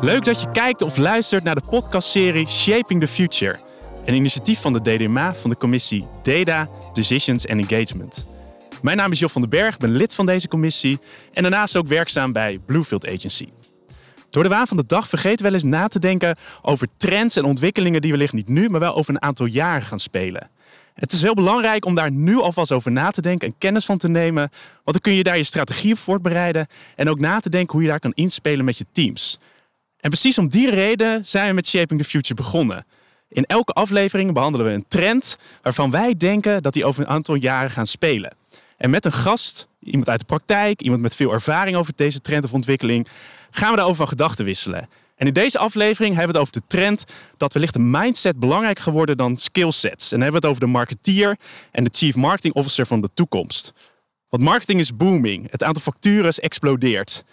Leuk dat je kijkt of luistert naar de podcastserie Shaping the Future. Een initiatief van de DDMA van de commissie Data, Decisions and Engagement. Mijn naam is Job van den Berg, ben lid van deze commissie en daarnaast ook werkzaam bij Bluefield Agency. Door de waan van de dag vergeten wel eens na te denken over trends en ontwikkelingen die wellicht niet nu, maar wel over een aantal jaren gaan spelen. Het is heel belangrijk om daar nu alvast over na te denken en kennis van te nemen, want dan kun je daar je strategie op voorbereiden en ook na te denken hoe je daar kan inspelen met je teams. En precies om die reden zijn we met Shaping the Future begonnen. In elke aflevering behandelen we een trend waarvan wij denken dat die over een aantal jaren gaan spelen. En met een gast, iemand uit de praktijk, iemand met veel ervaring over deze trend of ontwikkeling, gaan we daarover van gedachten wisselen. En in deze aflevering hebben we het over de trend dat wellicht de mindset belangrijker geworden dan skillsets. En dan hebben we het over de marketeer en de chief marketing officer van de toekomst. Want marketing is booming. Het aantal factures explodeert.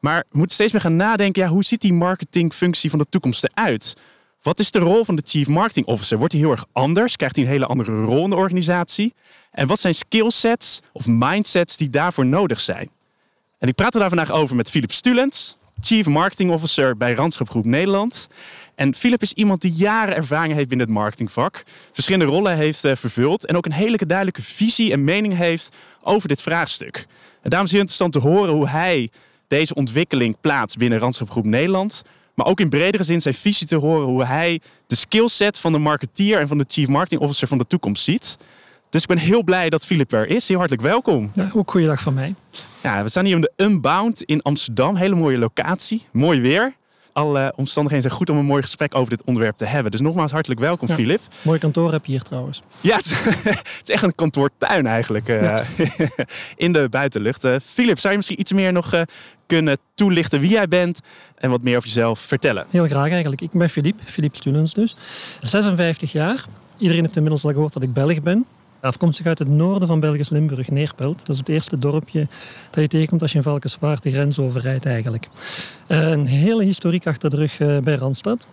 Maar we moeten steeds meer gaan nadenken, ja, hoe ziet die marketingfunctie van de toekomst eruit? Wat is de rol van de Chief Marketing Officer? Wordt hij heel erg anders? Krijgt hij een hele andere rol in de organisatie? En wat zijn skillsets of mindsets die daarvoor nodig zijn? En ik praat er daar vandaag over met Philip Stulens, Chief Marketing Officer bij Randschap Groep Nederland. En Philip is iemand die jaren ervaring heeft binnen het marketingvak, verschillende rollen heeft uh, vervuld en ook een hele duidelijke visie en mening heeft over dit vraagstuk. En daarom is het interessant te horen hoe hij deze ontwikkeling plaatst binnen Groep Nederland, maar ook in bredere zin zijn visie te horen hoe hij de skillset van de marketeer en van de chief marketing officer van de toekomst ziet. Dus ik ben heel blij dat Philip er is. Heel hartelijk welkom. Ja, ook goeiedag van mij. Ja, we staan hier in de Unbound in Amsterdam. Hele mooie locatie. Mooi weer. Alle omstandigheden zijn goed om een mooi gesprek over dit onderwerp te hebben. Dus nogmaals hartelijk welkom, ja, Philip. Mooi kantoor heb je hier trouwens. Ja, het is, echt een kantoortuin eigenlijk uh, in de buitenlucht. Uh, Philip, zou je misschien iets meer nog uh, kunnen toelichten wie jij bent en wat meer over jezelf vertellen? Heel graag eigenlijk. Ik ben Philip, Philip Stulens dus. 56 jaar. Iedereen heeft inmiddels al gehoord dat ik Belg ben. Afkomstig uit het noorden van Belgisch Limburg, Neerpelt. Dat is het eerste dorpje dat je tegenkomt als je in Valkenswaard de grens overrijdt eigenlijk. Een hele historiek achter de rug bij Randstad.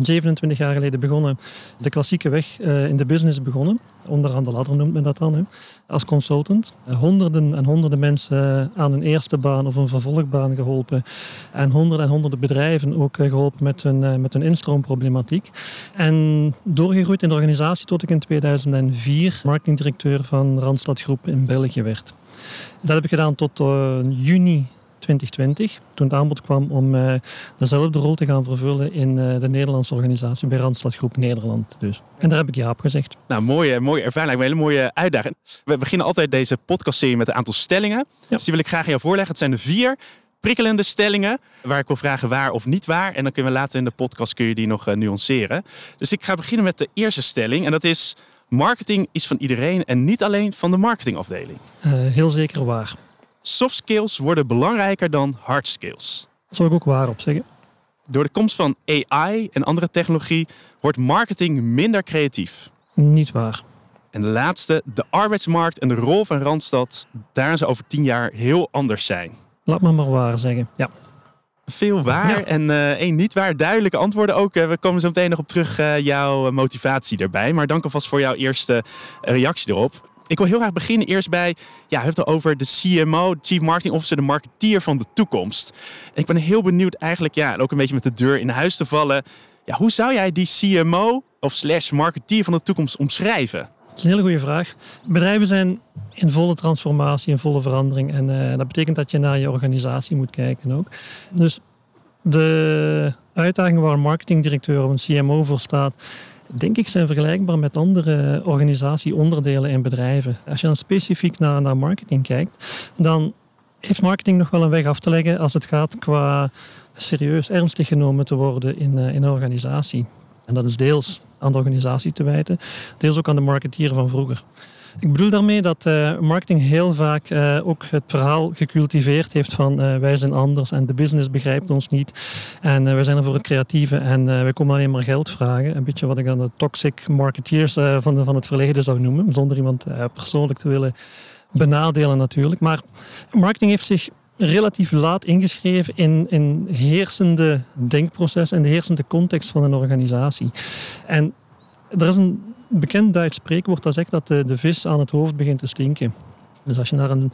27 jaar geleden begonnen, de klassieke weg uh, in de business begonnen. Onderaan de ladder noemt men dat dan, als consultant. Honderden en honderden mensen aan een eerste baan of een vervolgbaan geholpen. En honderden en honderden bedrijven ook uh, geholpen met hun, uh, met hun instroomproblematiek. En doorgegroeid in de organisatie tot ik in 2004 marketingdirecteur van Randstad Groep in België werd. Dat heb ik gedaan tot juni 2020, toen het aanbod kwam om uh, dezelfde rol te gaan vervullen in uh, de Nederlandse organisatie bij Randstad Groep Nederland. Dus. En daar heb ik ja op gezegd. Nou, mooie, mooie ervaring, een hele mooie uitdaging. We beginnen altijd deze podcastserie met een aantal stellingen. Ja. Dus die wil ik graag aan jou voorleggen. Het zijn er vier prikkelende stellingen waar ik wil vragen waar of niet waar. En dan kunnen we later in de podcast kun je die nog uh, nuanceren. Dus ik ga beginnen met de eerste stelling. En dat is marketing is van iedereen en niet alleen van de marketingafdeling. heel zeker waar soft skills worden belangrijker dan hard skills. Dat zou ik ook waar op zeggen. Door de komst van AI en andere technologie wordt marketing minder creatief. Niet waar. En de laatste, de arbeidsmarkt en de rol van Randstad, daar ze over tien jaar heel anders zijn. Laat me maar waar zeggen, ja. Veel waar en uh, één niet waar. Duidelijke antwoorden ook. We komen zo meteen nog op terug, uh, jouw motivatie daarbij. Maar dank alvast voor jouw eerste reactie erop. Ik wil heel graag beginnen eerst bij, ja, we het over de CMO, Chief Marketing Officer, de marketeer van de toekomst. Ik ben heel benieuwd eigenlijk, ja, ook een beetje met de deur in huis te vallen. Ja, hoe zou jij die CMO of slash marketeer van de toekomst omschrijven? Dat is een hele goede vraag. Bedrijven zijn in volle transformatie, in volle verandering. En uh, dat betekent dat je naar je organisatie moet kijken ook. Dus de uitdaging waar een marketingdirecteur of een CMO voor staat, denk ik, zijn vergelijkbaar met andere organisatieonderdelen en bedrijven. Als je dan specifiek naar, naar marketing kijkt, dan heeft marketing nog wel een weg af te leggen als het gaat qua serieus ernstig genomen te worden in, eh, in een organisatie. En dat is deels aan de organisatie te wijten, deels ook aan de marketeer van vroeger. Ik bedoel daarmee dat uh, marketing heel vaak uh, ook het verhaal gecultiveerd heeft van uh, wij zijn anders en de business begrijpt ons niet. En wij zijn er voor het creatieve en wij komen alleen maar geld vragen. Een beetje wat ik dan de toxic marketeers van, van het verleden zou noemen, zonder iemand persoonlijk te willen benadelen natuurlijk. Maar marketing heeft zich relatief laat ingeschreven in, in heersende denkproces en de heersende context van een organisatie. En er is een bekend Duits spreekwoord dat zegt dat de, vis aan het hoofd begint te stinken. Dus als je naar een,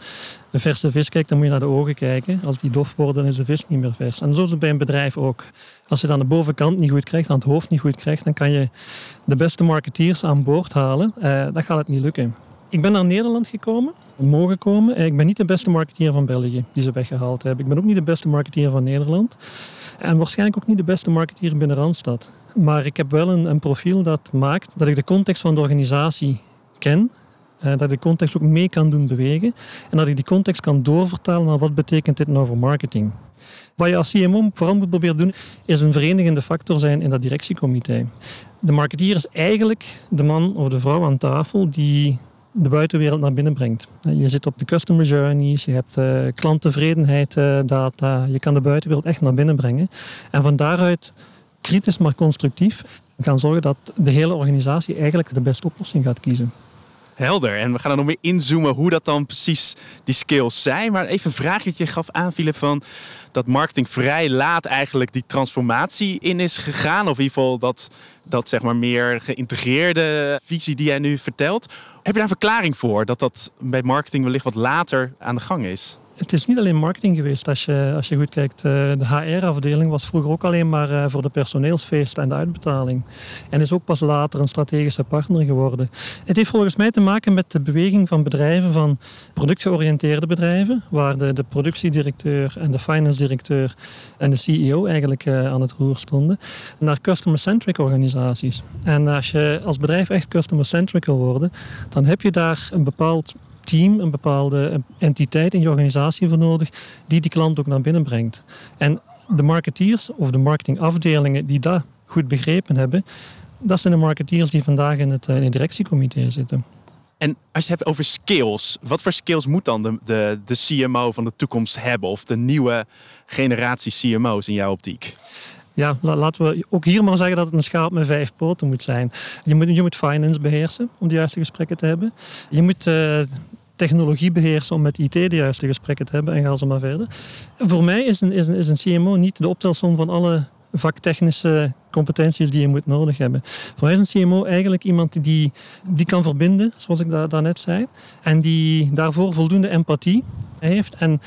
verse vis kijkt, dan moet je naar de ogen kijken. Als die dof worden, dan is de vis niet meer vers. En zo is het bij een bedrijf ook. Als je dan de bovenkant niet goed krijgt, dan het hoofd niet goed krijgt, dan kan je de beste marketeers aan boord halen. Uh, dan gaat het niet lukken. Ik ben naar Nederland gekomen, mogen komen. Eh, ik ben niet de beste marketeer van België die ze weggehaald hebben. Ik ben ook niet de beste marketeer van Nederland. En waarschijnlijk ook niet de beste marketeer binnen Randstad. Maar ik heb wel een, een profiel dat maakt dat ik de context van de organisatie ken uh, dat ik de context ook mee kan doen bewegen. En dat ik die context kan doorvertalen naar wat betekent dit nou voor marketing. Wat je als CMO vooral moet proberen doen, is een verenigende factor zijn in dat directiecomité. De marketeer is eigenlijk de man of de vrouw aan tafel die de buitenwereld naar binnen brengt. Eh, je zit op de customer journeys, je hebt uh, klanttevredenheid data, je kan de buitenwereld echt naar binnen brengen. En van daaruit kritisch maar constructief kan zorgen dat de hele organisatie eigenlijk de beste oplossing gaat kiezen. Helder. En we gaan er nog meer inzoomen hoe dat dan precies die skills zijn. Maar even een vraag dat je gaf aan, Philip, van dat marketing vrij laat eigenlijk die transformatie in is gegaan. Of in ieder geval dat, dat zeg maar meer geïntegreerde visie die jij nu vertelt. Heb je daar een verklaring voor dat dat bij marketing wellicht wat later aan de gang is? Het is niet alleen marketing geweest. Als je, als je goed kijkt, eh, de HR-afdeling was vroeger ook alleen maar eh, voor de personeelsfeest en de uitbetaling. En is ook pas later een strategische partner geworden. Het heeft volgens mij te maken met de beweging van bedrijven, van productgeoriënteerde bedrijven, waar de, de productiedirecteur en de finance-directeur en de CEO eigenlijk eh, aan het roer stonden, naar customer-centric organisaties. En als je als bedrijf echt customer-centric wil worden, dan heb je daar een bepaald team, een bepaalde entiteit in je organisatie voor nodig die die klant ook naar binnen brengt. En de marketeers of de marketingafdelingen die dat goed begrepen hebben, dat zijn de marketeers die vandaag in het, eh, in het directiecomité zitten. En als je het hebt over skills, wat voor skills moet dan de, de, de CMO van de toekomst hebben? Of de nieuwe generatie CMO's in jouw optiek? Ja, laten we ook hier maar zeggen dat het een schaap met vijf poten moet zijn. Je moet, je moet finance beheersen om de juiste gesprekken te hebben. Je moet uh, technologie beheersen om met IT de juiste gesprekken te hebben en gaan ze maar verder. Voor mij is een, is een, is een CMO niet de optelsom van alle vaktechnische competenties die je moet nodig hebben. Voor mij is een CMO eigenlijk iemand die, die kan verbinden, zoals ik daar, daarnet zei, en die daarvoor voldoende empathie heeft en,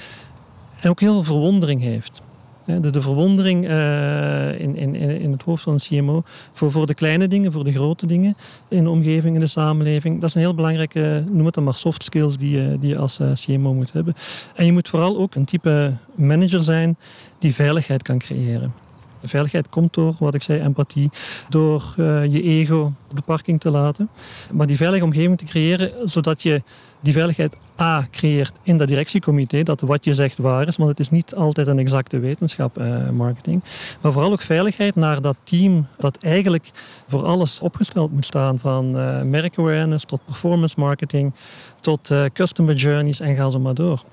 en ook heel veel verwondering heeft. De, de verwondering uh, in, in, in het hoofd van een CMO voor, voor de kleine dingen, voor de grote dingen in de omgeving, in de samenleving. Dat is een heel belangrijke, noem het dan maar soft skills die je, die je als uh, CMO moet hebben. En je moet vooral ook een type manager zijn die veiligheid kan creëren. De veiligheid komt door, wat ik zei, empathie, door uh, je ego op de parking te laten. Maar die veilige omgeving te creëren, zodat je die veiligheid A creëert in dat directiecomité, dat wat je zegt waar is, want het is niet altijd een exacte wetenschap, eh, marketing. Maar vooral ook veiligheid naar dat team dat eigenlijk voor alles opgesteld moet staan, van uh, merkawareness tot performance marketing, tot uh, customer journeys en ga zo maar door.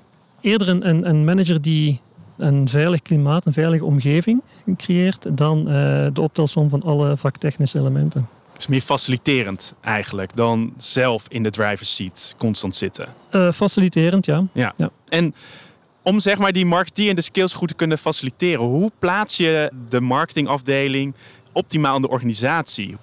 Eerder een, een manager die een veilig klimaat, een veilige omgeving creëert dan de optelsom van alle vaktechnische elementen is meer faciliterend eigenlijk dan zelf in de driver's seat constant zitten. Uh, faciliterend, ja. ja. ja. En om zeg maar die marketeer en de skills goed te kunnen faciliteren, hoe plaats je de marketingafdeling optimaal in de organisatie?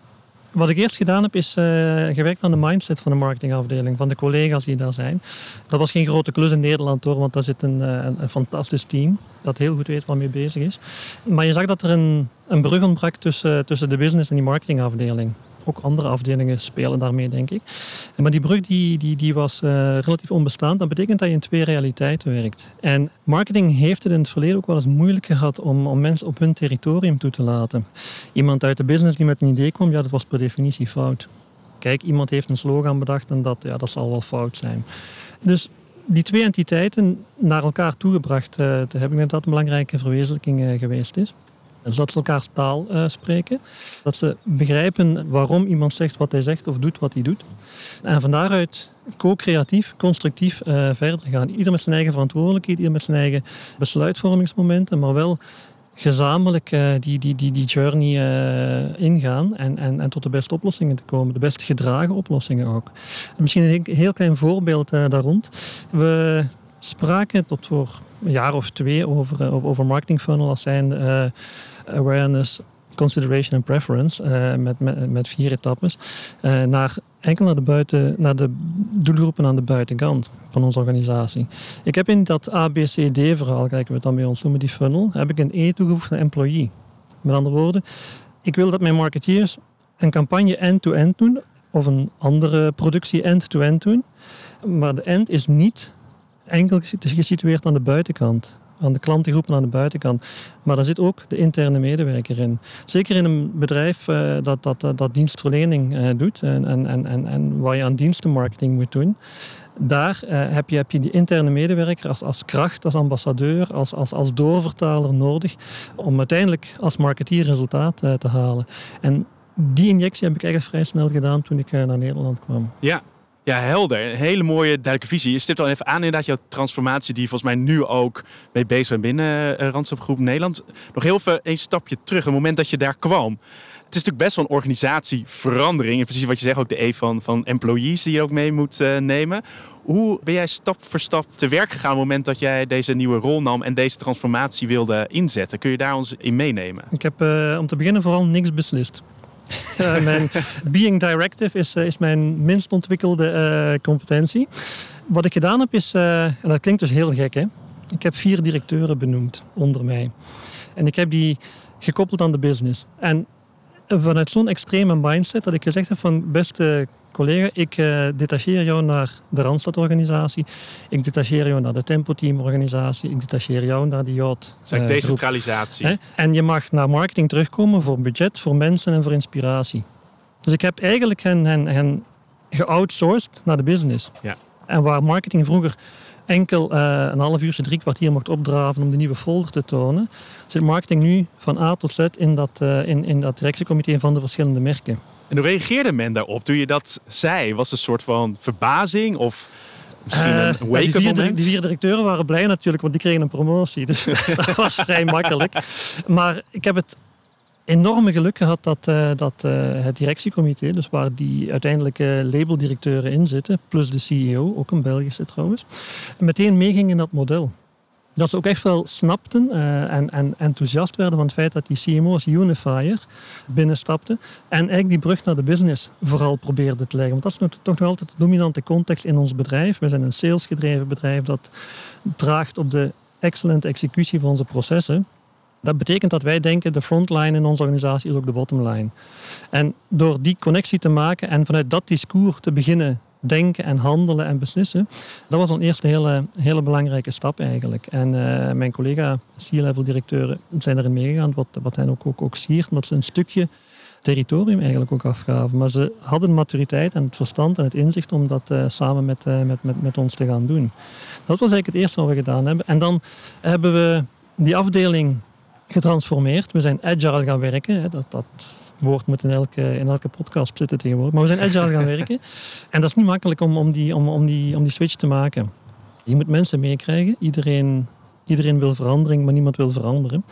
Wat ik eerst gedaan heb, is uh, gewerkt aan de mindset van de marketingafdeling, van de collega's die daar zijn. Dat was geen grote klus in Nederland hoor, want daar zit een, eh, een, een fantastisch team dat heel goed weet waar mee bezig is. Maar je zag dat er een, een brug ontbrak tussen, tussen de business en die marketingafdeling ook andere afdelingen spelen daarmee, denk ik. Maar die brug die, die, die was uh, relatief onbestaand. Dat betekent dat je in twee realiteiten werkt. En marketing heeft het in het verleden ook wel eens moeilijk gehad om, om mensen op hun territorium toe te laten. Iemand uit de business die met een idee kwam, ja, dat was per definitie fout. Kijk, iemand heeft een slogan bedacht en dat, ja, dat zal wel fout zijn. Dus die twee entiteiten naar elkaar toegebracht uh, te hebben, dat dat een belangrijke verwezenlijking uh, geweest is. Dat ze elkaars taal uh, spreken. Dat ze begrijpen waarom iemand zegt wat hij zegt of doet wat hij doet. En van daaruit co-creatief, constructief uh, verder gaan. Ieder met zijn eigen verantwoordelijkheid, ieder met zijn eigen besluitvormingsmomenten, maar wel gezamenlijk uh, die, die, die, die journey ingaan en, en, en tot de beste oplossingen te komen. De best gedragen oplossingen ook. Misschien een heel klein voorbeeld daar rond. We spraken tot voor een jaar of twee over, over marketing funnel als zijn awareness, consideration en preference uh, met, met, vier etappes. Uh, naar, enkel naar de, buiten, naar de doelgroepen aan de buitenkant van onze organisatie. Ik heb in dat ABCD-verhaal, kijken we het dan bij ons noemen, die funnel, heb ik een E toegevoegd aan employee. Met andere woorden, ik wil dat mijn marketeers een campagne end-to-end doen of een andere productie end-to-end doen. Maar de end is niet enkel gesitueerd aan de buitenkant aan de klantengroepen aan de buitenkant. Maar daar zit ook de interne medewerker in. Zeker in een bedrijf uh, dat, dat, dat, dienstverlening uh, doet en, en, en, en waar je aan dienstenmarketing moet doen. Daar uh, heb, je, heb je die interne medewerker als, als kracht, als ambassadeur, als, als, als doorvertaler nodig om uiteindelijk als marketeer resultaat te halen. En die injectie heb ik eigenlijk vrij snel gedaan toen ik naar Nederland kwam. Ja, ja, helder. Een hele mooie, duidelijke visie. Je stipt al even aan inderdaad jouw transformatie die volgens mij nu ook mee bezig bent binnen uh, Groep Nederland. Nog heel even een stapje terug, het moment dat je daar kwam. Het is natuurlijk best wel een organisatieverandering. En precies wat je zegt, ook de E van, van employees die je ook mee moet uh, nemen. Hoe ben jij stap voor stap te werk gegaan op het moment dat jij deze nieuwe rol nam en deze transformatie wilde inzetten? Kun je daar ons in meenemen? Ik heb om te beginnen vooral niks beslist. mijn being directive is, eh, is mijn minst ontwikkelde uh, competentie. Wat ik gedaan heb is, en dat klinkt dus heel gek, hè? ik heb vier directeuren benoemd onder mij. En ik heb die gekoppeld aan de business. En vanuit zo'n extreme mindset dat ik gezegd heb van beste collega, ik uh, detacheer jou naar de Randstad-organisatie. Ik detacheer jou naar de Tempo-team-organisatie. Ik detacheer jou naar de Jot. Uh, uh, decentralisatie. En je mag naar marketing terugkomen voor budget, voor mensen en voor inspiratie. Dus ik heb eigenlijk hen, hen, hen geoutsourced naar de business. Ja. En waar marketing vroeger enkel uh, een half uurtje, drie kwartier mocht opdraven om de nieuwe folder te tonen, zit marketing nu van A tot Z in dat, uh, in, in dat directiecomité van de verschillende merken. En hoe reageerde men daarop toen je dat zei? Was het een soort van verbazing of misschien een uh, wake-up die, moment? die vier directeuren waren blij natuurlijk, want die kregen een promotie. Dus dat was vrij makkelijk. Maar ik heb het enorme geluk gehad dat, uh, dat uh, het directiecomité, dus waar die uiteindelijke labeldirecteuren in zitten, plus de CEO, ook een Belgische trouwens, meteen meeging in dat model. Dat ze ook echt wel snapten uh, en, en, enthousiast werden van het feit dat die CMO als unifier binnenstapte en eigenlijk die brug naar de business vooral probeerde te leggen. Want dat is toch nog altijd de dominante context in ons bedrijf. We zijn een salesgedreven bedrijf dat draagt op de excellente executie van onze processen. Dat betekent dat wij denken de frontline in onze organisatie is ook de bottomline. En door die connectie te maken en vanuit dat discours te beginnen denken en handelen en beslissen, dat was een eerste hele, hele belangrijke stap eigenlijk. En uh, mijn collega C-level directeuren zijn erin meegegaan, wat, wat hen ook, ook, ook siert, omdat ze een stukje territorium eigenlijk ook afgaven. Maar ze hadden maturiteit en het verstand en het inzicht om dat uh, samen met, uh, met, met, met ons te gaan doen. Dat was eigenlijk het eerste wat we gedaan hebben. En dan hebben we die afdeling getransformeerd. We zijn agile gaan werken. Dat, dat woord moet in elke, in elke podcast zitten tegenwoordig. Maar we zijn agile gaan werken. En dat is niet makkelijk om, om, die, om, om, die, om die switch te maken. Je moet mensen meekrijgen. Iedereen, iedereen wil verandering, maar niemand wil veranderen.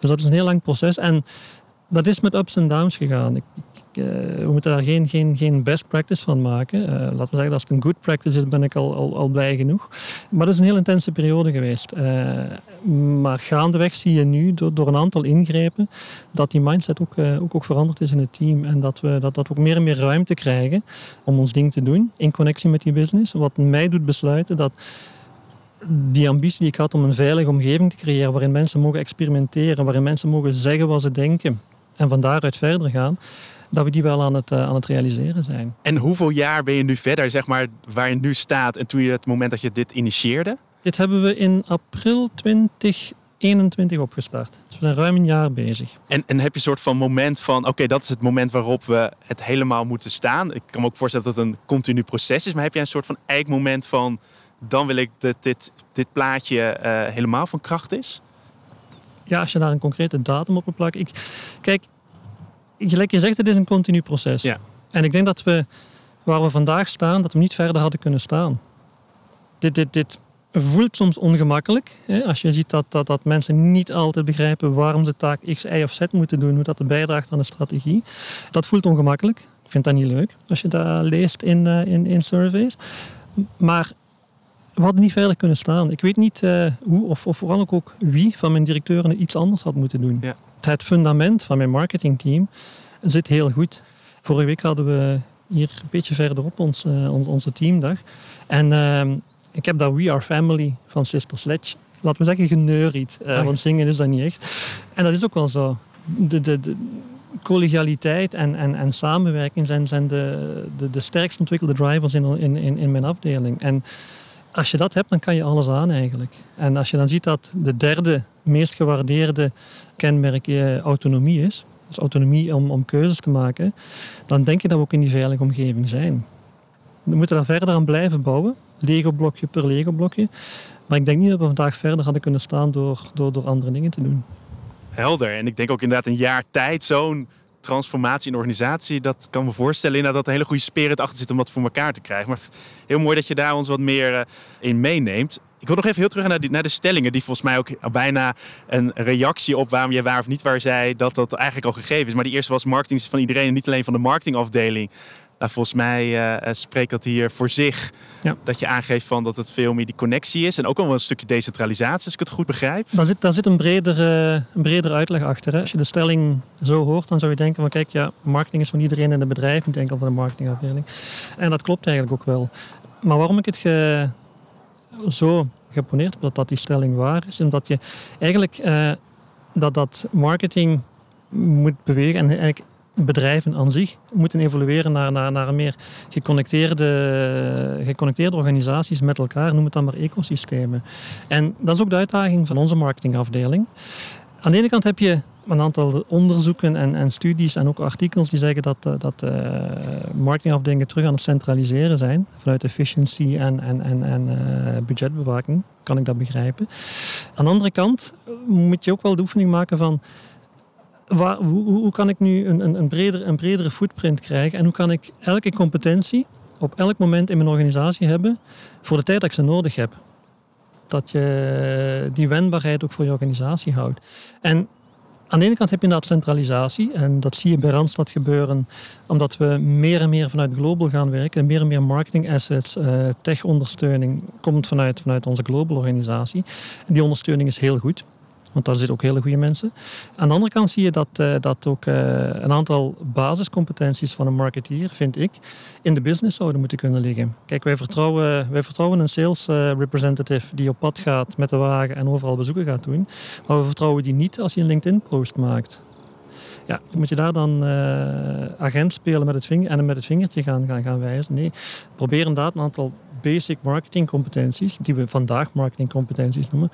Dus dat is een heel lang proces. En dat is met ups en downs gegaan. Ik, we moeten daar geen, geen, geen best practice van maken. Uh, laten we zeggen, als het een good practice is, ben ik al, al, al blij genoeg. Maar dat is een heel intense periode geweest. Uh, maar gaandeweg zie je nu, door, door een aantal ingrepen, dat die mindset ook, ook, ook veranderd is in het team. En dat we dat, dat ook meer en meer ruimte krijgen om ons ding te doen in connectie met die business. Wat mij doet besluiten dat die ambitie die ik had om een veilige omgeving te creëren waarin mensen mogen experimenteren, waarin mensen mogen zeggen wat ze denken en van daaruit verder gaan, dat we die wel aan het, uh, aan het realiseren zijn. En hoeveel jaar ben je nu verder, zeg maar, waar je nu staat en toen je het moment dat je dit initieerde? Dit hebben we in april 2021 opgestart. Dus we zijn ruim een jaar bezig. En, en heb je een soort van moment van, oké, okay, dat is het moment waarop we het helemaal moeten staan. Ik kan me ook voorstellen dat het een continu proces is, maar heb jij een soort van eikmoment van, dan wil ik dat dit, dit plaatje uh, helemaal van kracht is? Ja, als je daar een concrete datum op wil plakken. Ik, kijk, gelijk je zegt, het is een continu proces. Ja. En ik denk dat we, waar we vandaag staan, dat we niet verder hadden kunnen staan. Dit, dit, dit voelt soms ongemakkelijk. Hè? Als je ziet dat, dat, dat mensen niet altijd begrijpen waarom ze taak X, Y of Z moeten doen, hoe dat bijdraagt aan de strategie. Dat voelt ongemakkelijk. Ik vind dat niet leuk als je dat leest in, uh, in, in surveys. Maar we hadden niet verder kunnen staan. Ik weet niet uh, hoe of, of vooral ook wie van mijn directeuren iets anders had moeten doen. Ja. Het fundament van mijn marketingteam zit heel goed. Vorige week hadden we hier een beetje verderop, ons, uh, onze teamdag. En ehm, ik heb dat We Are Family van Sister Sledge, laten we zeggen, geneuried. Uh, want zingen is dat niet echt. En dat is ook wel zo. De, de, de collegialiteit en, en, en samenwerking zijn, zijn de, de, de sterkst ontwikkelde drivers in, in, in, in mijn afdeling. En als je dat hebt, dan kan je alles aan eigenlijk. En als je dan ziet dat de derde meest gewaardeerde kenmerk eh, autonomie is, dus autonomie om, om keuzes te maken, dan denk je dat we ook in die veilige omgeving zijn. We moeten daar verder aan blijven bouwen, Lego-blokje per Lego-blokje. Maar ik denk niet dat we vandaag verder hadden kunnen staan door, door, door andere dingen te doen. Helder. En ik denk ook inderdaad een jaar tijd zo'n transformatie in organisatie, dat kan me voorstellen inderdaad dat een hele goede spirit achter zit om dat voor elkaar te krijgen. Maar heel mooi dat je daar ons wat meer eh, in meeneemt. Ik wil nog even heel terug naar, die, naar de stellingen, die volgens mij ook bijna een reactie op waarom je waar of niet waar zei, dat dat eigenlijk al gegeven is. Maar die eerste was marketing van iedereen en niet alleen van de marketingafdeling. Nou, volgens mij uh, spreekt dat hier voor zich. Ja. Dat je aangeeft van dat het veel meer die connectie is. En ook wel een stukje decentralisatie, als ik het goed begrijp. Daar zit, daar zit een, bredere, een bredere uitleg achter. Hè. Als je de stelling zo hoort, dan zou je denken van kijk, ja, marketing is van iedereen in het bedrijf, niet enkel van de marketingafdeling. En dat klopt eigenlijk ook wel. Maar waarom ik het ge, zo geponeerd heb dat, dat die stelling waar is, omdat je eigenlijk uh, dat, dat marketing moet bewegen en eigenlijk bedrijven aan zich moeten evolueren naar, naar, naar meer geconnecteerde, geconnecteerde organisaties met elkaar, noem het dan maar ecosystemen. En dat is ook de uitdaging van onze marketingafdeling. Aan de ene kant heb je een aantal onderzoeken en, en studies en ook artikels die zeggen dat, eh, dat uh, marketingafdelingen terug aan het centraliseren zijn vanuit efficiency en, en, en, en uh, budgetbewaking. Kan ik dat begrijpen. Aan de andere kant moet je ook wel de oefening maken van waar, hoe, kan ik nu een, een, een, breder, een bredere footprint krijgen en hoe kan ik elke competentie op elk moment in mijn organisatie hebben voor de tijd dat ik ze nodig heb. Dat je die wendbaarheid ook voor je organisatie houdt. En aan de ene kant heb je inderdaad centralisatie. En dat zie je bij Randstad gebeuren. Omdat we meer en meer vanuit global gaan werken. En meer en meer marketing assets, uh, tech-ondersteuning komt vanuit, vanuit onze global organisatie. En die ondersteuning is heel goed. Want daar zitten ook hele goede mensen. Aan de andere kant zie je dat, uh, dat ook uh, een aantal basiscompetenties van een marketeer, vind ik, in de business zouden moeten kunnen liggen. Kijk, wij vertrouwen, wij vertrouwen een sales uh, representative die op pad gaat met de wagen en overal bezoeken gaat doen. Maar we vertrouwen die niet als hij een LinkedIn-post maakt. Ja, moet je daar dan agent spelen met het vinger, en met het vingertje gaan, gaan, gaan wijzen? Nee, probeer inderdaad een aantal basic marketing competenties, die we vandaag marketing competenties noemen,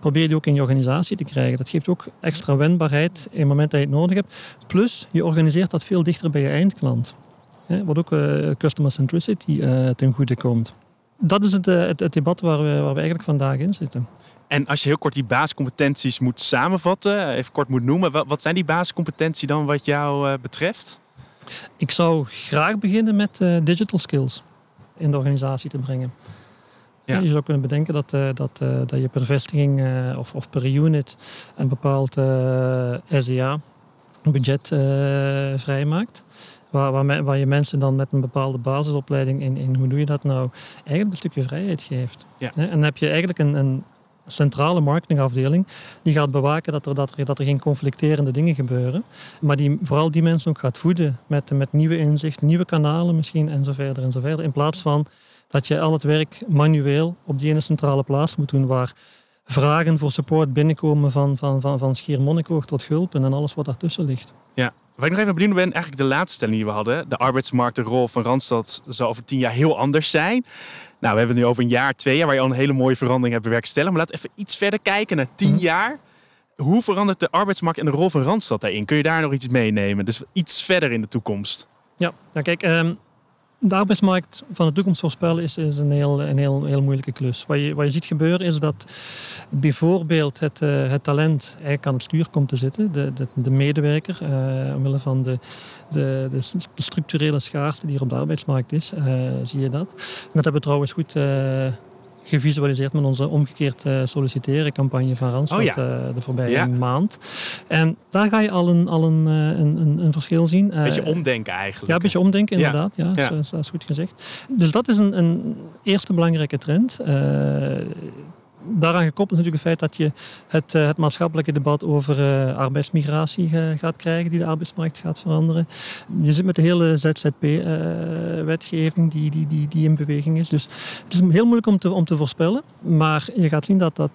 probeer die ook in je organisatie te krijgen. Dat geeft ook extra wendbaarheid in het moment dat je het nodig hebt. Plus, je organiseert dat veel dichter bij je eindklant. Wat ook uh, customer centricity uh, ten goede komt. Dat is het, uh, het, het, debat waar we, waar we eigenlijk vandaag in zitten. En als je heel kort die basiscompetenties moet samenvatten, even kort moet noemen, wat, wat zijn die basiscompetenties dan wat jou betreft? Ik zou graag beginnen met digital skills in de organisatie te brengen. Ja. Je zou kunnen bedenken dat, uh, dat, uh, dat je per vestiging uh, of, of per unit een bepaald SEA-budget vrijmaakt. Waar, waar, waar, je mensen dan met een bepaalde basisopleiding in, in hoe doe je dat nou, eigenlijk een stukje vrijheid geeft. Ja. En dan heb je eigenlijk een, een centrale marketingafdeling die gaat bewaken dat er, dat, er, dat er geen conflicterende dingen gebeuren. Maar die vooral die mensen ook gaat voeden met, met nieuwe inzichten, nieuwe kanalen misschien en zo verder verder. In plaats van dat je al het werk manueel op die ene centrale plaats moet doen waar vragen voor support binnenkomen van, van, van, van Schiermonnikoog tot Gulpen en alles wat daartussen ligt. Ja, Waar ik nog even benieuwd ben, eigenlijk de laatste stelling die we hadden. De arbeidsmarkt, de rol van Randstad zal over tien jaar heel anders zijn. Nou, we hebben het nu over een jaar, twee jaar, waar je al een hele mooie verandering hebt bewerkstelligd. Maar laten we even iets verder kijken naar tien mhm. jaar. Hoe verandert de arbeidsmarkt en de rol van Randstad daarin? Kun je daar nog iets meenemen? Dus iets verder in de toekomst. Ja, nou kijk, um, de arbeidsmarkt van de toekomst voorspellen is, een, heel, een heel, heel moeilijke klus. Wat je, wat je ziet gebeuren is dat bijvoorbeeld het, uh, het talent eigenlijk aan het stuur komt te zitten. De, de, de medewerker, uh, omwille van de, de, de, structurele schaarste die er op de arbeidsmarkt is, uh, zie je dat. Dat hebben we trouwens goed gevisualiseerd met onze omgekeerd uh, solliciteren campagne van Randstad oh ja. uh, de voorbije maand. En daar ga je al een, al een, uh, een, een, verschil zien. Een beetje omdenken eigenlijk. Ja, een beetje omdenken inderdaad. Ja, ja, Dat, is goed gezegd. Dus dat is een, een eerste belangrijke trend. Daaraan gekoppeld is natuurlijk het feit dat je het, het maatschappelijke debat over arbeidsmigratie gaat krijgen, die de arbeidsmarkt gaat veranderen. Je zit met de hele ZZP-wetgeving die, die, die, die in beweging is. Dus het is heel moeilijk om te, om te voorspellen, maar je gaat zien dat, dat,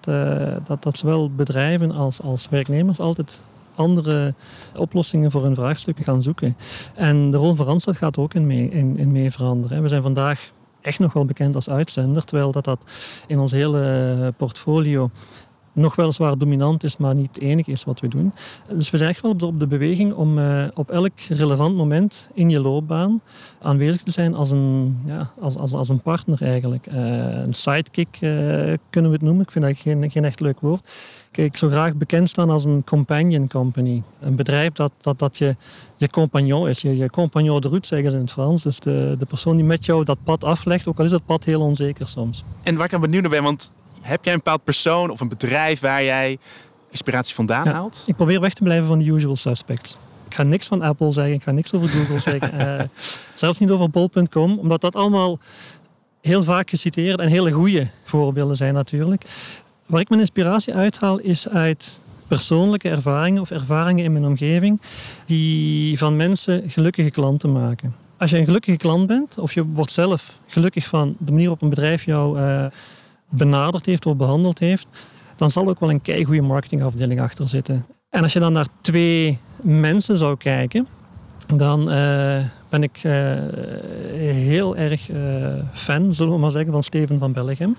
dat, dat zowel bedrijven als, als werknemers altijd andere oplossingen voor hun vraagstukken gaan zoeken. En de rol van Randstad gaat ook in mee, in, in mee veranderen. We zijn vandaag echt nog wel bekend als uitzender, terwijl dat, dat in ons hele portfolio nog weliswaar dominant is, maar niet het enige is wat we doen. Dus we zijn echt wel op de, beweging om uh, op elk relevant moment in je loopbaan aanwezig te zijn als een, ja, als, als, als een partner eigenlijk. Uh, een sidekick uh, kunnen we het noemen. Ik vind dat geen, geen echt leuk woord. Ik zou graag bekend staan als een companion company. Een bedrijf dat, dat, dat je, je compagnon is. Je, je compagnon de route zeggen ze in het Frans. Dus de, de persoon die met jou dat pad aflegt, ook al is dat pad heel onzeker soms. En waar ik aan benieuwd naar ben, want heb jij een bepaald persoon of een bedrijf waar jij inspiratie vandaan haalt? Ik probeer weg te blijven van de usual suspects. Ik ga niks van Apple zeggen, ik ga niks over Google zeggen. Uh, zelfs niet over bol.com, omdat dat allemaal heel vaak geciteerd en hele goede voorbeelden zijn natuurlijk. Waar ik mijn inspiratie uithaal is uit persoonlijke ervaringen of ervaringen in mijn omgeving die van mensen gelukkige klanten maken. Als je een gelukkige klant bent of je wordt zelf gelukkig van de manier waarop een bedrijf jou uh, benaderd heeft of behandeld heeft, dan zal ook wel een goede marketingafdeling achter zitten. En als je dan naar twee mensen zou kijken, dan uh, ben ik uh, heel erg fan, zullen we maar zeggen, van Steven van Bellegem.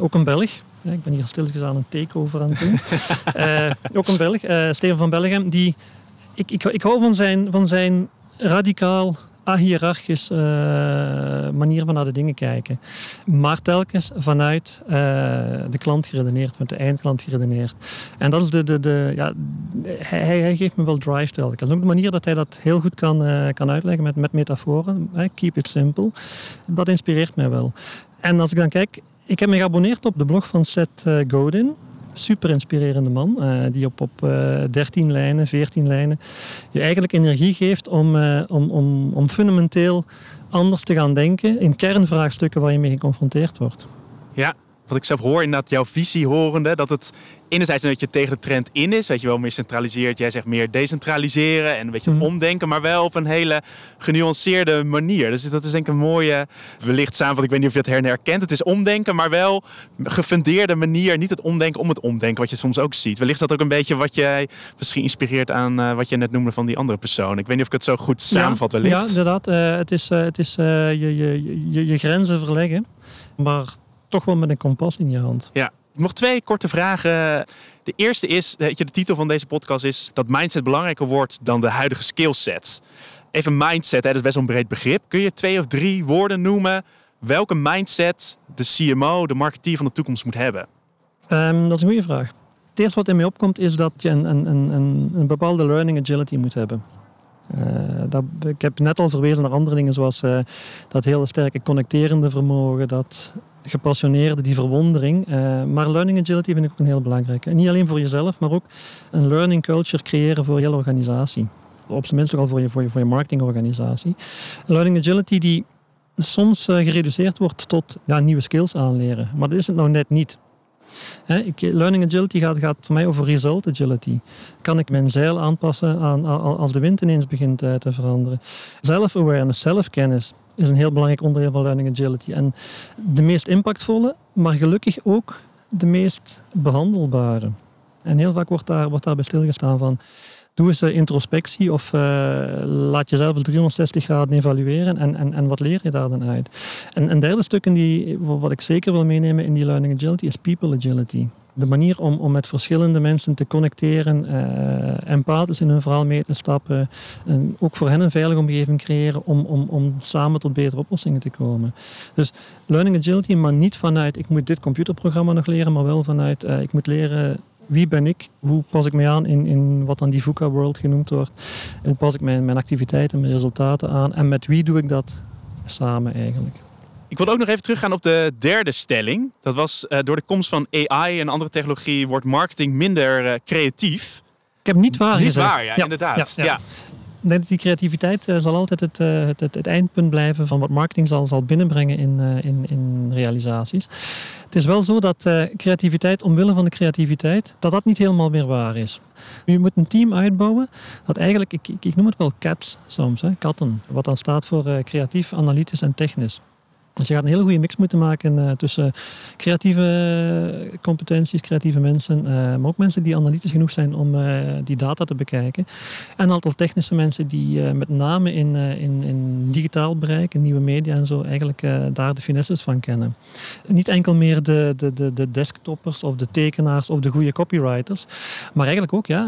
ook een Belg, ik ben hier stilletjes aan een takeover aan het doen. uh, ook een Belg, uh, Steven van Bellegem. Die, ik, ik, ik hou van zijn, van zijn radicaal ahierarchisch uh, manier van naar de dingen kijken. Maar telkens vanuit de klant geredeneerd, vanuit de eindklant geredeneerd. En dat is de, de, de ja, hij, hij geeft me wel drive telkens. Ook de manier dat hij dat heel goed kan, kan uitleggen met, met metaforen. keep it simple. Dat inspireert mij wel. En als ik dan kijk, ik heb me geabonneerd op de blog van Seth eh, Godin. Super inspirerende man, uh, die op, op uh, 13 lijnen, 14 lijnen je eigenlijk energie geeft om, om, om, om fundamenteel anders te gaan denken in kernvraagstukken waar je mee geconfronteerd wordt. Ja, wat ik zelf hoor, inderdaad jouw visie horende, dat het enerzijds dat je tegen de trend in is, dat je wel meer centraliseert, jij zegt meer decentraliseren en een beetje mm. omdenken, maar wel op een hele genuanceerde manier. Dus dat is denk ik een mooie, wellicht samen, ik weet niet of je het her herkent. Het is omdenken, maar wel gefundeerde manier, niet het omdenken om het omdenken, wat je soms ook ziet. Wellicht is dat ook een beetje wat jij misschien inspireert aan uh, wat je net noemde van die andere persoon. Ik weet niet of ik het zo goed samenvat wellicht. Ja, inderdaad. Uh, het is, uh, het is je, je, je, je grenzen verleggen, maar toch wel met een kompas in je hand. Ja. Nog twee korte vragen. De eerste is, weet je, de titel van deze podcast is dat mindset belangrijker wordt dan de huidige skillset. Even mindset, hè, dat is best wel een breed begrip. Kun je twee of drie woorden noemen welke mindset de CMO, de marketeer van de toekomst moet hebben? Um, dat is een goede vraag. Het eerste wat in mij opkomt is dat je een, een, een, een bepaalde learning agility moet hebben. Uh, dat, ik heb net al verwezen naar andere dingen zoals uh, dat hele sterke connecterende vermogen, dat gepassioneerde, die verwondering. Uh, maar learning agility vind ik ook een heel belangrijke. En niet alleen voor jezelf, maar ook een learning culture creëren voor je hele organisatie. Op zijn minst ook al voor je, voor je, voor je marketingorganisatie. Learning agility die soms uh, gereduceerd wordt tot ja, nieuwe skills aanleren. Maar dat is het nou net niet. learning agility gaat, gaat voor mij over result agility. Kan ik mijn zeil aanpassen aan, als de wind ineens begint uh, te veranderen? Self-awareness, zelfkennis is een heel belangrijk onderdeel van learning agility. En de meest impactvolle, maar gelukkig ook de meest behandelbare. En heel vaak wordt, daar, wordt daarbij stilgestaan van... Doe eens introspectie of uh, laat jezelf eens 360 graden evalueren en, en, en wat leer je daar dan uit? En een derde stuk die, wat ik zeker wil meenemen in die learning agility is people agility de manier om, om met verschillende mensen te connecteren, uh, empathisch in hun verhaal mee te stappen, en ook voor hen een veilige omgeving creëren om, om, om samen tot betere oplossingen te komen. Dus learning agility, maar niet vanuit ik moet dit computerprogramma nog leren, maar wel vanuit uh, ik moet leren wie ben ik, hoe pas ik mij aan in, in wat dan die VUCA world genoemd wordt, hoe pas ik mijn, mijn activiteiten, mijn resultaten aan en met wie doe ik dat samen eigenlijk. Ik wil ook nog even teruggaan op de derde stelling. Dat was uh, door de komst van AI en andere technologie wordt marketing minder uh, creatief. Ik heb niet waar niet gezegd. waar, ja, inderdaad. Ja, ja. denk dat die creativiteit uh, zal altijd het, het, het, het, eindpunt blijven van wat marketing zal, zal binnenbrengen in, in, in realisaties. Het is wel zo dat creativiteit, omwille van de creativiteit, dat dat niet helemaal meer waar is. Je moet een team uitbouwen dat eigenlijk, ik, ik, ik noem het wel cats soms, hè, katten, wat dan staat voor creatief, analytisch en technisch. Dus je gaat een hele goede mix moeten maken uh, tussen creatieve competenties, creatieve mensen, uh, maar ook mensen die analytisch genoeg zijn om uh, die data te bekijken. En aantal technische mensen die met name in, in, in digitaal bereik, in nieuwe media en zo, eigenlijk daar de finesses van kennen. Niet enkel meer de, de, de, de desktoppers of de tekenaars of de goede copywriters, maar eigenlijk ook, ja,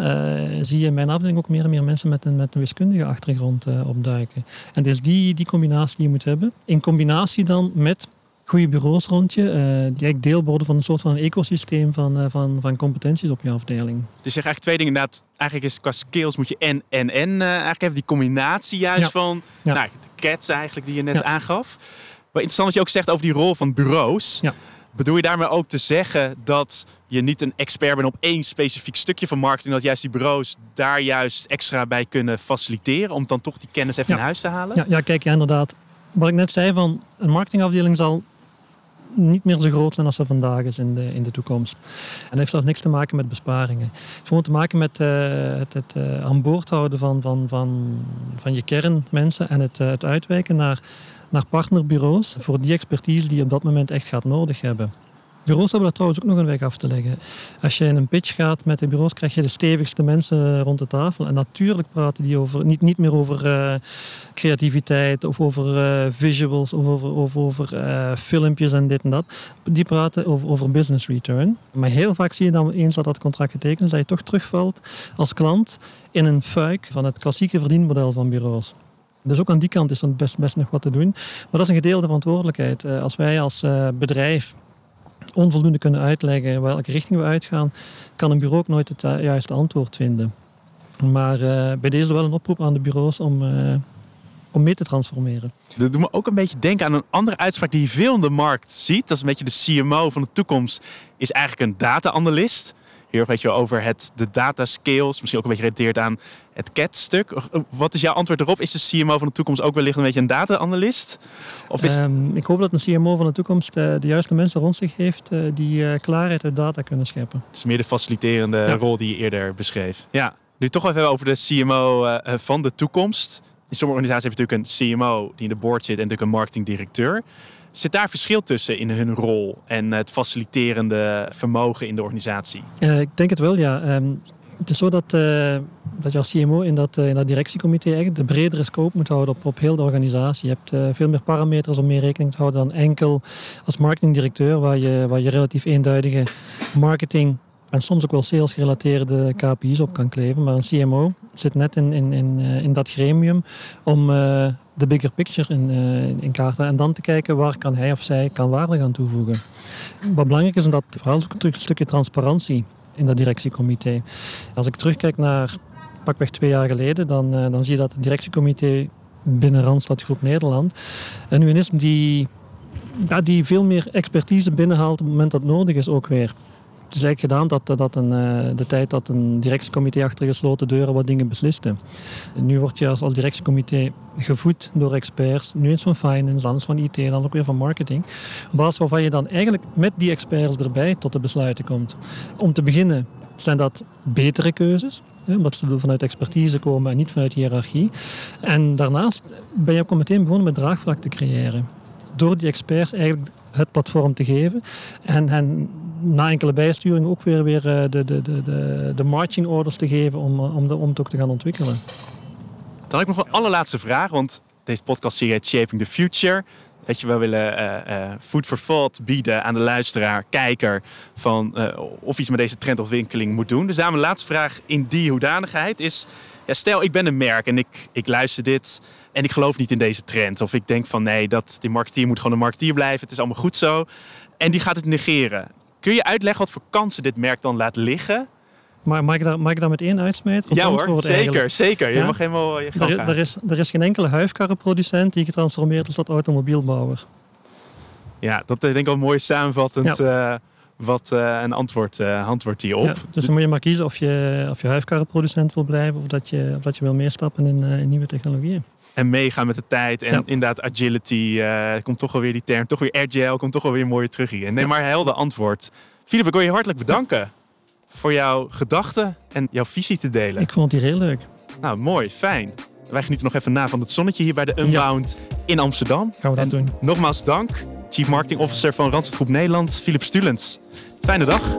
zie je in mijn afdeling ook meer en meer mensen met een, met een wiskundige achtergrond opduiken. En is die, die combinatie die je moet hebben. In combinatie dan dan met goede bureaus rond je, uh, die deel worden van een soort van een ecosysteem van, uh, van, van competenties op je afdeling. Dus zeg eigenlijk twee dingen inderdaad. Eigenlijk is qua skills moet je en en en uh, eigenlijk hebben die combinatie juist van ja. Nou, de cats eigenlijk die je net ja. aangaf. Wat interessant wat je ook zegt over die rol van bureaus. Ja. Bedoel je daarmee ook te zeggen dat je niet een expert bent op één specifiek stukje van marketing, dat juist die bureaus daar juist extra bij kunnen faciliteren om dan toch die kennis even in huis te halen? Ja, ja kijk, ja, inderdaad wat ik net zei, van een marketingafdeling zal niet meer zo groot zijn als ze vandaag is in de, in de toekomst. En dat heeft zelfs niks te maken met besparingen. Het heeft te maken met uh, het, het uh, aan boord houden van, van, van, van je kernmensen en het, uh, het uitwijken naar, naar partnerbureaus voor die expertise die je op dat moment echt gaat nodig hebben. Bureaus hebben dat trouwens ook nog een weg af te leggen. Als je in een pitch gaat met de bureaus, krijg je de stevigste mensen rond de tafel. En natuurlijk praten die over, niet, niet meer over uh, creativiteit of over uh, visuals of over, over uh, filmpjes en dit en dat. Die praten over, over business return. Maar heel vaak zie je dan eens dat dat contract getekend is, dat je toch terugvalt als klant in een fuik van het klassieke verdienmodel van bureaus. Dus ook aan die kant is er best, best nog wat te doen. Maar dat is een gedeelde verantwoordelijkheid. Als wij als bedrijf onvoldoende kunnen uitleggen welke richting we uitgaan, kan een bureau ook nooit het eh, juiste antwoord vinden. Maar uh, bij deze wel een oproep aan de bureaus om, uh, om mee te transformeren. Dat doet me ook een beetje denken aan een andere uitspraak die je veel in de markt ziet. Dat is een beetje de CMO van de toekomst, is eigenlijk een data-analyst heel erg weet je, over het, de data skills. Misschien ook een beetje gerelateerd aan het CAT-stuk. Eh, wat is jouw antwoord erop? Is de CMO van de toekomst ook wellicht een beetje een data-analyst? Of is... Um, ik hoop dat een CMO van de toekomst uh, de juiste mensen rond zich heeft uh, die uh, klaarheid uit data kunnen scheppen. Het is meer de faciliterende ja. rol die je eerder beschreef. Ja, nu toch even over de CMO van de toekomst. In sommige organisaties heb je natuurlijk een CMO die in de board zit en natuurlijk een marketingdirecteur. Zit daar verschil tussen in hun rol en het faciliterende vermogen in de organisatie? Uh, ik denk het wel, ja. Um, het is zo dat, uh, dat je als CMO in dat, uh, in dat directiecomité eigenlijk de bredere scope moet houden op, op heel de organisatie. Je hebt veel meer parameters om mee rekening te houden dan enkel als marketingdirecteur, waar je, waar je relatief eenduidige marketing en soms ook wel sales gerelateerde KPI's op kan kleven. Maar een CMO zit net in, in, in, in dat gremium om uh, de bigger picture in, uh, in kaart te En dan te kijken waar kan hij of zij kan waarde gaan toevoegen. Wat belangrijk is, is dat vooral ook een stukje transparantie in dat directiecomité. Als ik terugkijk naar pakweg twee jaar geleden, dan, dan zie je dat het directiecomité binnen Randstad Groep Nederland een is die, die veel meer expertise binnenhaalt op het moment dat het nodig is ook weer is eigenlijk gedaan dat, dat een, eh, de tijd dat een directiecomité achter gesloten deuren wat dingen besliste. Nu word je als, directiecomité gevoed door experts, nu eens van finance, anders van IT en dan ook weer van marketing. Op basis waarvan je dan eigenlijk met die experts erbij tot de besluiten komt. Om te beginnen zijn dat betere keuzes, omdat ze vanuit expertise komen en niet vanuit hiërarchie. En daarnaast ben je ook meteen begonnen met draagvlak te creëren. Door die experts eigenlijk het platform te geven en, en na enkele bijsturing ook weer, weer eh, de, de, de, de, de marching orders te geven om, eh, om, de, om het ook te gaan ontwikkelen. Dan heb ik nog een allerlaatste vraag, want deze podcast serie Shaping the Future. Weet je, we willen uh, uh, food for thought bieden aan de luisteraar, kijker, van uh, of iets met deze trendontwikkeling moet doen. Dus daarom de laatste vraag in die hoedanigheid is, ja, stel ik ben een merk en ik, ik luister dit en ik geloof niet in deze trend. Of ik denk van nee, dat, die marketeer moet gewoon een marketeer blijven, het is allemaal goed zo. En die gaat het negeren. Kun je uitleggen wat voor kansen dit merk dan laat liggen? Maar mag ik daar, mag ik daar meteen uitsmijten? Ja hoor, zeker, zeker. Je mag helemaal je gang er, er, is, er is geen enkele huifkarrenproducent die getransformeerd is tot automobielbouwer. Ja, dat denk ik wel mooi samenvattend ja. uh, wat uh, een antwoord, uh, antwoord die op. Ja, dus dan moet je maar kiezen of je, of je huifkarrenproducent wil blijven of dat je, of dat je wil meestappen in, in nieuwe technologieën. En meegaan met de tijd. En inderdaad, agility, komt toch alweer die term, toch weer agile, komt toch wel weer mooi terug hier. Nee, maar helder antwoord. Filip, ik wil je hartelijk bedanken voor jouw gedachten en jouw visie te delen. Ik vond het hier heel leuk. Nou, mooi, fijn. Wij genieten nog even na van het zonnetje hier bij de Unbound in Amsterdam. Gaan we dat doen. Nogmaals dank, Chief Marketing Officer van Randstad Groep Nederland, Philip Stulens. Fijne dag.